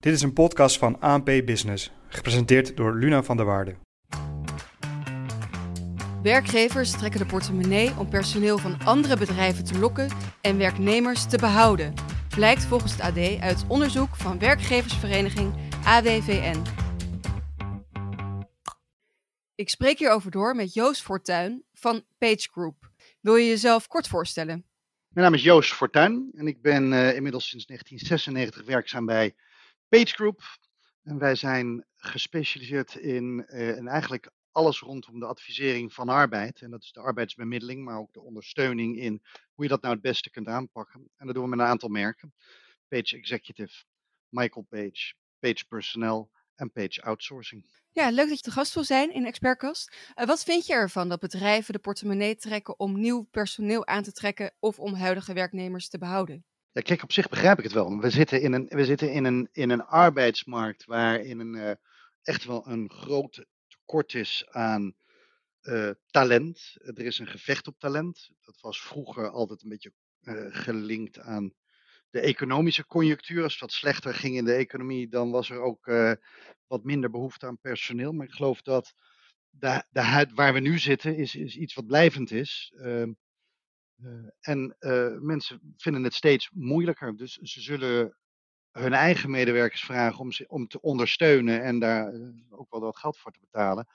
Dit is een podcast van ANP Business, gepresenteerd door Luna van der Waarde. Werkgevers trekken de portemonnee om personeel van andere bedrijven te lokken en werknemers te behouden. Blijkt volgens het AD uit onderzoek van werkgeversvereniging AWVN. Ik spreek hierover door met Joost Fortuyn van Page Group. Wil je jezelf kort voorstellen? Mijn naam is Joost Fortuyn en ik ben uh, inmiddels sinds 1996 werkzaam bij Page Group. En wij zijn gespecialiseerd in, in eigenlijk alles rondom de advisering van arbeid. En dat is de arbeidsbemiddeling, maar ook de ondersteuning in hoe je dat nou het beste kunt aanpakken. En dat doen we met een aantal merken. Page Executive, Michael Page, Page Personnel en Page Outsourcing. Ja, leuk dat je te gast wil zijn in Expertkast. Uh, wat vind je ervan dat bedrijven de portemonnee trekken om nieuw personeel aan te trekken of om huidige werknemers te behouden? Ja, kijk, op zich begrijp ik het wel. We zitten in een, we zitten in een, in een arbeidsmarkt waarin een, uh, echt wel een groot tekort is aan uh, talent. Er is een gevecht op talent. Dat was vroeger altijd een beetje uh, gelinkt aan de economische conjunctuur. Als het wat slechter ging in de economie, dan was er ook wat minder behoefte aan personeel. Maar ik geloof dat de, de, waar we nu zitten, is, is iets wat blijvend is. Uh, en mensen vinden het steeds moeilijker. Dus ze zullen hun eigen medewerkers vragen om, ze, om te ondersteunen en daar ook wel wat geld voor te betalen.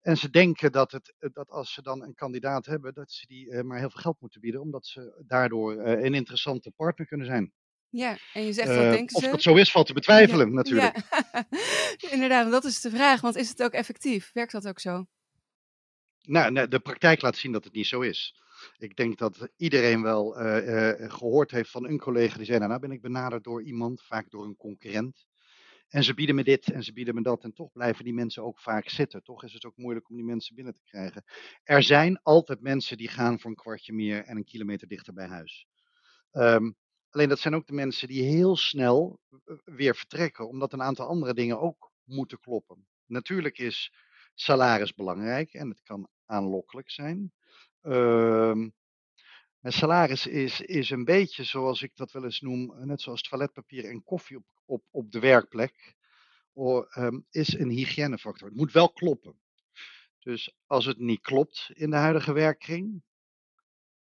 En ze denken dat, het, dat als ze dan een kandidaat hebben, dat ze die maar heel veel geld moeten bieden, omdat ze daardoor een interessante partner kunnen zijn. Ja, en je zegt dat uh, denken ze. Of dat zo is, valt te betwijfelen ja, natuurlijk. Ja. Inderdaad, dat is de vraag, want is het ook effectief? Werkt dat ook zo? Nou, de praktijk laat zien dat het niet zo is. Ik denk dat iedereen wel gehoord heeft van een collega die zei, nou, nou ben ik benaderd door iemand, vaak door een concurrent. En ze bieden me dit en ze bieden me dat. En toch blijven die mensen ook vaak zitten. Toch is het ook moeilijk om die mensen binnen te krijgen. Er zijn altijd mensen die gaan voor een kwartje meer en een kilometer dichter bij huis. Um, alleen dat zijn ook de mensen die heel snel weer vertrekken. Omdat een aantal andere dingen ook moeten kloppen. Natuurlijk is salaris belangrijk en het kan aanlokkelijk zijn. Um, mijn salaris is, is een beetje zoals ik dat wel eens noem, net zoals toiletpapier en koffie op, op, op de werkplek, um, is een hygiënefactor. Het moet wel kloppen. Dus als het niet klopt in de huidige werkkring,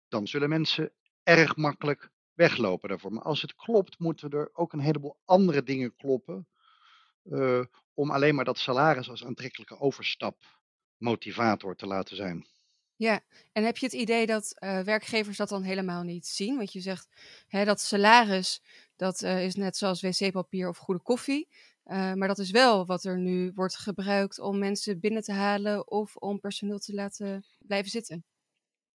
dan zullen mensen erg makkelijk weglopen daarvoor. Maar als het klopt, moeten er ook een heleboel andere dingen kloppen. Uh, om alleen maar dat salaris als aantrekkelijke overstapmotivator te laten zijn. Ja, en heb je het idee dat uh, werkgevers dat dan helemaal niet zien? Want je zegt hè, dat salaris, dat uh, is net zoals wc-papier of goede koffie. Uh, maar dat is wel wat er nu wordt gebruikt om mensen binnen te halen of om personeel te laten blijven zitten.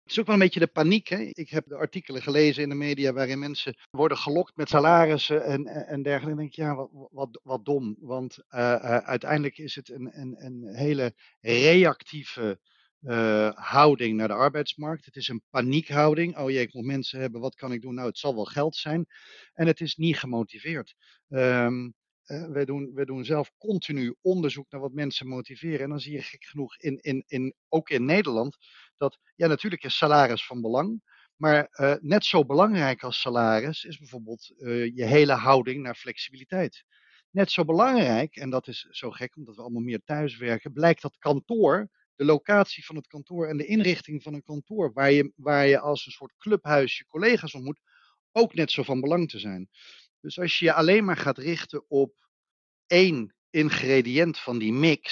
Het is ook wel een beetje de paniek. Hè? Ik heb de artikelen gelezen in de media waarin mensen worden gelokt met salarissen en, en dergelijke. En denk ik, ja, wat, wat, wat dom. Want uiteindelijk is het een, een, een hele reactieve uh, houding naar de arbeidsmarkt. Het is een paniekhouding. Oh jee, ik moet mensen hebben, wat kan ik doen? Nou, het zal wel geld zijn. En het is niet gemotiveerd. Um, uh, wij, doen, wij doen zelf continu onderzoek naar wat mensen motiveren. En dan zie je gek genoeg, in, in, in, ook in Nederland, dat ja, natuurlijk is salaris van belang. Maar uh, net zo belangrijk als salaris is bijvoorbeeld je hele houding naar flexibiliteit. Net zo belangrijk, en dat is zo gek omdat we allemaal meer thuiswerken, blijkt dat kantoor de locatie van het kantoor en de inrichting van een kantoor, waar je, waar je als een soort clubhuis je collega's ontmoet, ook net zo van belang te zijn. Dus als je je alleen maar gaat richten op één ingrediënt van die mix,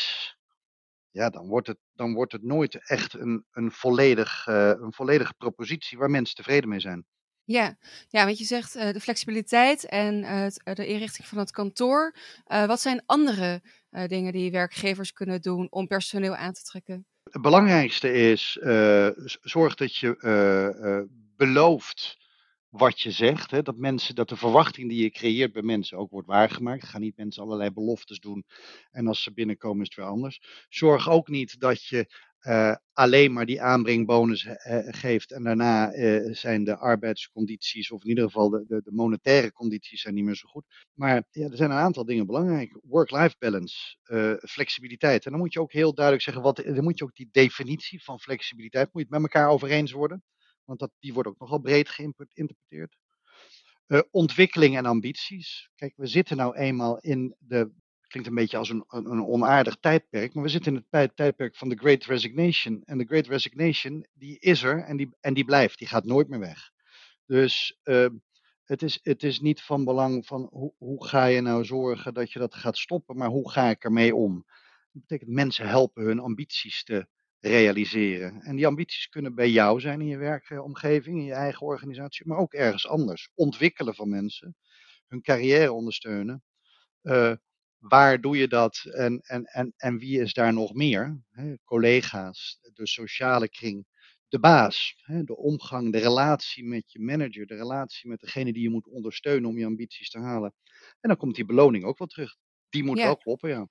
ja, dan wordt het, dan wordt het nooit echt een, een, volledig, uh, een volledige propositie waar mensen tevreden mee zijn. Ja, ja want je zegt uh, de flexibiliteit en uh, de inrichting van het kantoor. Wat zijn andere dingen die werkgevers kunnen doen om personeel aan te trekken? Het belangrijkste is zorg dat je belooft wat je zegt. Hè, dat, mensen, dat de verwachting die je creëert bij mensen ook wordt waargemaakt. Ga niet mensen allerlei beloftes doen en als ze binnenkomen is het weer anders. Zorg ook niet dat je uh, alleen maar die aanbrengbonus uh, geeft en daarna uh, zijn de arbeidscondities, of in ieder geval de, de, de, monetaire condities, zijn niet meer zo goed. Maar ja, er zijn een aantal dingen belangrijk. Work-life balance, flexibiliteit. En dan moet je ook heel duidelijk zeggen, wat, dan moet je ook die definitie van flexibiliteit, moet je het met elkaar over eens worden. Want dat, die wordt ook nogal breed geïnterpreteerd. Ontwikkeling en ambities. Kijk, we zitten nou eenmaal in de. Klinkt een beetje als een, een onaardig tijdperk, maar we zitten in het tijdperk van de Great Resignation. En de Great Resignation, die is er en die, en die blijft, die gaat nooit meer weg. Dus uh, het, is, het is niet van belang van hoe, hoe ga je nou zorgen dat je dat gaat stoppen, maar hoe ga ik ermee om? Dat betekent mensen helpen hun ambities te realiseren. En die ambities kunnen bij jou zijn in je werkomgeving, in je eigen organisatie, maar ook ergens anders. Ontwikkelen van mensen, hun carrière ondersteunen. Uh, waar doe je dat en, en, en, en wie is daar nog meer? He, collega's, de sociale kring, de baas, he, de omgang, de relatie met je manager, de relatie met degene die je moet ondersteunen om je ambities te halen. En dan komt die beloning ook wel terug. Die moet wel kloppen, ja.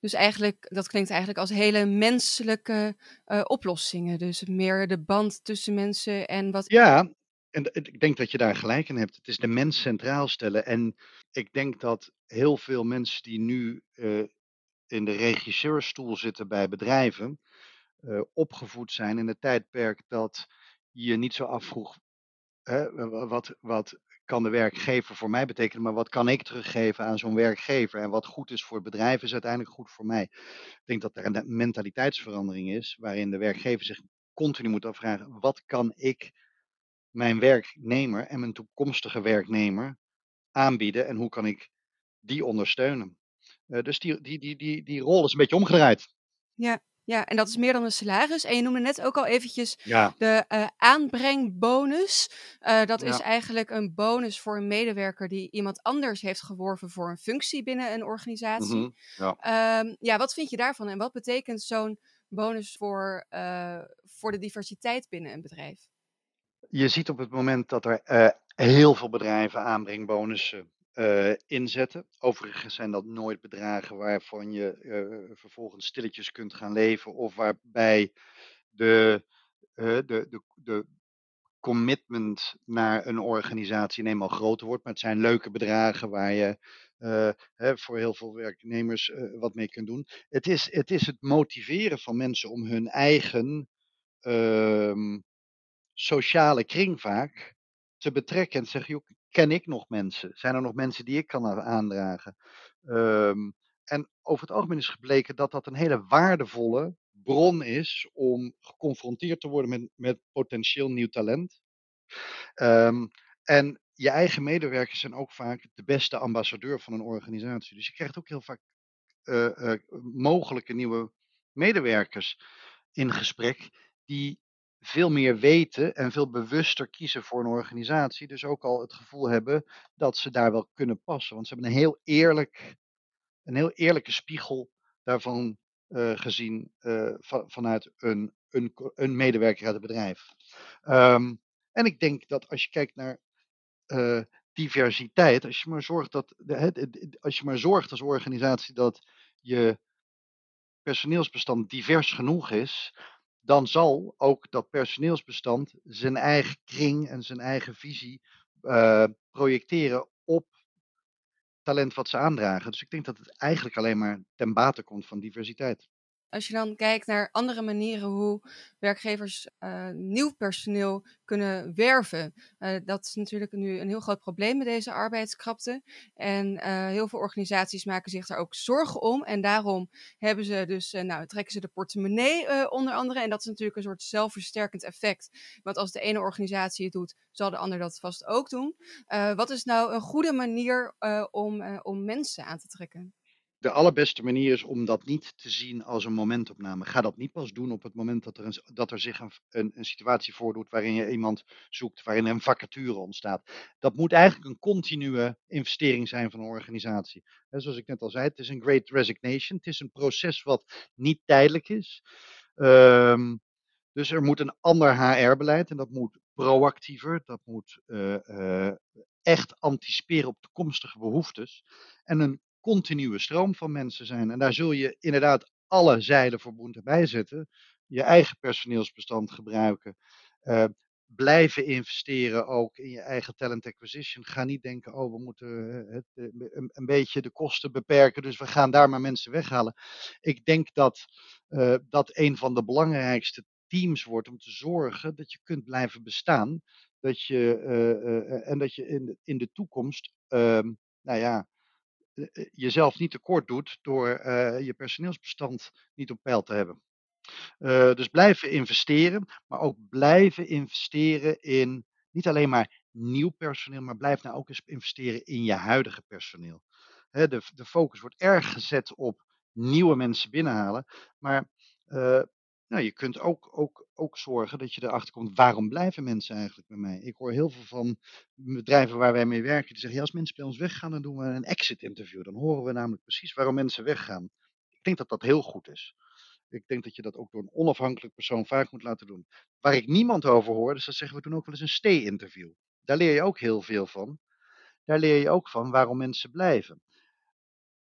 Dus eigenlijk, dat klinkt eigenlijk als hele menselijke uh, oplossingen. Dus meer de band tussen mensen en wat. Ja, en ik denk dat je daar gelijk in hebt. Het is de mens centraal stellen. En ik denk dat heel veel mensen die nu uh, in de regisseurstoel zitten bij bedrijven, uh, opgevoed zijn in het tijdperk dat je niet zo afvroeg. Hè, wat, wat kan de werkgever voor mij betekenen, maar wat kan ik teruggeven aan zo'n werkgever? En wat goed is voor het bedrijf is uiteindelijk goed voor mij. Ik denk dat er een mentaliteitsverandering is, waarin de werkgever zich continu moet afvragen: wat kan ik mijn werknemer en mijn toekomstige werknemer aanbieden en hoe kan ik die ondersteunen? Uh, dus die, die, die, die, die rol is een beetje omgedraaid. Ja, ja, en dat is meer dan een salaris. En je noemde net ook al eventjes de uh, aanbrengbonus. Uh, dat is eigenlijk een bonus voor een medewerker die iemand anders heeft geworven voor een functie binnen een organisatie. Mm -hmm. ja. Um, ja, wat vind je daarvan en wat betekent zo'n bonus voor, uh, voor de diversiteit binnen een bedrijf? Je ziet op het moment dat er heel veel bedrijven aanbrengbonussen uh, inzetten. Overigens zijn dat nooit bedragen waarvan je uh, vervolgens stilletjes kunt gaan leven of waarbij de, de, de, de commitment naar een organisatie eenmaal groter wordt. Maar het zijn leuke bedragen waar je hè, voor heel veel werknemers wat mee kunt doen. Het is, het is het motiveren van mensen om hun eigen ehm, sociale kring vaak te betrekken en zeggen, joh, ken ik nog mensen? Zijn er nog mensen die ik kan aandragen? Um, en over het algemeen is gebleken dat dat een hele waardevolle bron is om geconfronteerd te worden met, met potentieel nieuw talent. Um, en je eigen medewerkers zijn ook vaak de beste ambassadeur van een organisatie. Dus je krijgt ook heel vaak uh, uh, mogelijke nieuwe medewerkers in gesprek die veel meer weten en veel bewuster kiezen voor een organisatie. Dus ook al het gevoel hebben dat ze daar wel kunnen passen. Want ze hebben een heel, eerlijk, een heel eerlijke spiegel daarvan uh, gezien van, vanuit een, een, medewerker uit het bedrijf. Um, en ik denk dat als je kijkt naar uh, diversiteit, als je maar zorgt dat als je maar zorgt als organisatie dat je personeelsbestand divers genoeg is, dan zal ook dat personeelsbestand zijn eigen kring en zijn eigen visie uh, projecteren op talent wat ze aandragen. Dus ik denk dat het eigenlijk alleen maar ten bate komt van diversiteit als je dan kijkt naar andere manieren hoe werkgevers uh, nieuw personeel kunnen werven. Uh, dat is natuurlijk nu een heel groot probleem met deze arbeidskrapte. En uh, heel veel organisaties maken zich daar ook zorgen om. En daarom hebben ze dus, nou, trekken ze de portemonnee onder andere. En dat is natuurlijk een soort zelfversterkend effect. Want als de ene organisatie het doet, zal de ander dat vast ook doen. wat is nou een goede manier om, om mensen aan te trekken? De allerbeste manier is om dat niet te zien als een momentopname. Ga dat niet pas doen op het moment dat er, een, dat er zich een, een, een, situatie voordoet waarin je iemand zoekt, waarin een vacature ontstaat. Dat moet eigenlijk een continue investering zijn van een organisatie. Zoals ik net al zei, het is een great resignation. Het is een proces wat niet tijdelijk is. Um, dus er moet een ander HR-beleid en dat moet proactiever, dat moet uh, uh, echt anticiperen op toekomstige behoeftes. En een continue stroom van mensen zijn. En daar zul je inderdaad alle zijden verbonden bij zetten. Je eigen personeelsbestand gebruiken. Uh, blijven investeren ook in je eigen talent acquisition. Ga niet denken, oh, we moeten het, een, een, beetje de kosten beperken, dus we gaan daar maar mensen weghalen. Ik denk dat dat een van de belangrijkste teams wordt om te zorgen dat je kunt blijven bestaan dat je, en dat je in, in de toekomst, ehm, nou ja, jezelf niet tekort doet door je personeelsbestand niet op peil te hebben. dus blijven investeren, maar ook blijven investeren in niet alleen maar nieuw personeel, maar blijf nou ook eens investeren in je huidige personeel. de, de focus wordt erg gezet op nieuwe mensen binnenhalen, maar nou, je kunt ook, ook, ook zorgen dat je erachter komt, waarom blijven mensen eigenlijk bij mij? Ik hoor heel veel van bedrijven waar wij mee werken, die zeggen, ja, als mensen bij ons weggaan, dan doen we een exit interview. Dan horen we namelijk precies waarom mensen weggaan. Ik denk dat dat heel goed is. Ik denk dat je dat ook door een onafhankelijk persoon vaak moet laten doen. Waar ik niemand over hoor, dus dat zeggen we doen ook wel eens een stay-interview. Daar leer je ook heel veel van. Daar leer je ook van waarom mensen blijven.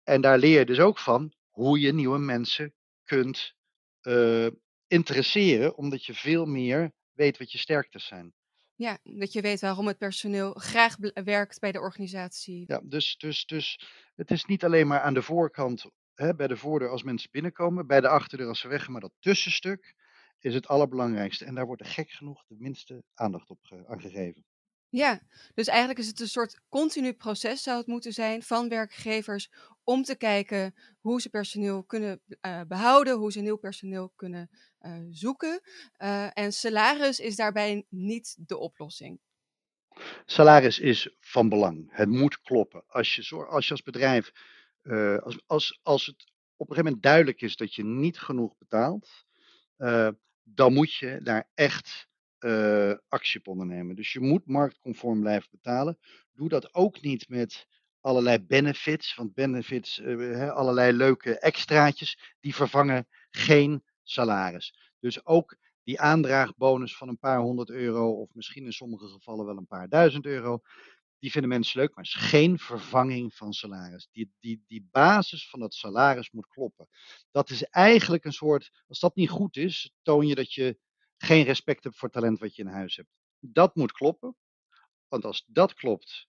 En daar leer je dus ook van hoe je nieuwe mensen kunt uh, interesseren, omdat je veel meer weet wat je sterktes zijn. Ja, dat je weet waarom het personeel graag werkt bij de organisatie. Ja, dus, dus, dus het is niet alleen maar aan de voorkant, hè, bij de voordeur als mensen binnenkomen, bij de achterdeur als ze weggaan, maar dat tussenstuk is het allerbelangrijkste. En daar wordt er gek genoeg de minste aandacht op aan gegeven. Ja, dus eigenlijk is het een soort continu proces zou het moeten zijn van werkgevers om te kijken hoe ze personeel kunnen uh, behouden, hoe ze nieuw personeel kunnen uh, zoeken. Uh, en salaris is daarbij niet de oplossing. Salaris is van belang. Het moet kloppen. Als je als, je als bedrijf, als, als, als het op een gegeven moment duidelijk is dat je niet genoeg betaalt, dan moet je daar echt uh, actie op ondernemen. Dus je moet marktconform blijven betalen. Doe dat ook niet met allerlei benefits, want benefits, uh, allerlei leuke extraatjes, die vervangen geen salaris. Dus ook die aandraagbonus van een paar honderd euro, of misschien in sommige gevallen wel een paar duizend euro, die vinden mensen leuk, maar is geen vervanging van salaris. Die, die, die basis van het salaris moet kloppen. Dat is eigenlijk een soort, als dat niet goed is, toon je dat je geen respect hebt voor talent wat je in huis hebt. Dat moet kloppen. Want als dat klopt,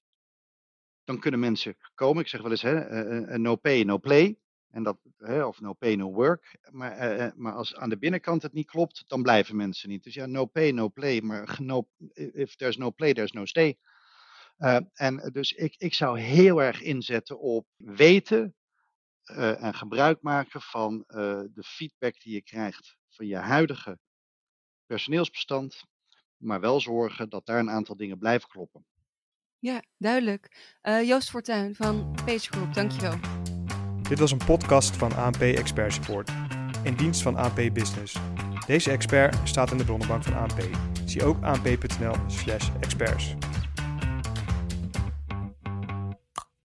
dan kunnen mensen komen. Ik zeg wel eens, hè, uh, no pay, no play. En dat, hè, of no pay, no work. Maar, maar als aan de binnenkant het niet klopt, dan blijven mensen niet. Dus ja, no pay, no play. Maar no, if there's no play, there's no stay. En dus ik, ik zou heel erg inzetten op weten en gebruik maken van de feedback die je krijgt van je huidige personeelsbestand, maar wel zorgen dat daar een aantal dingen blijven kloppen. Ja, duidelijk. Uh, Joost Fortuin van Page Group, dankjewel. Dit was een podcast van ANP Expert Support, in dienst van ANP Business. Deze expert staat in de bronnenbank van ANP. Zie ook anp.nl/experts.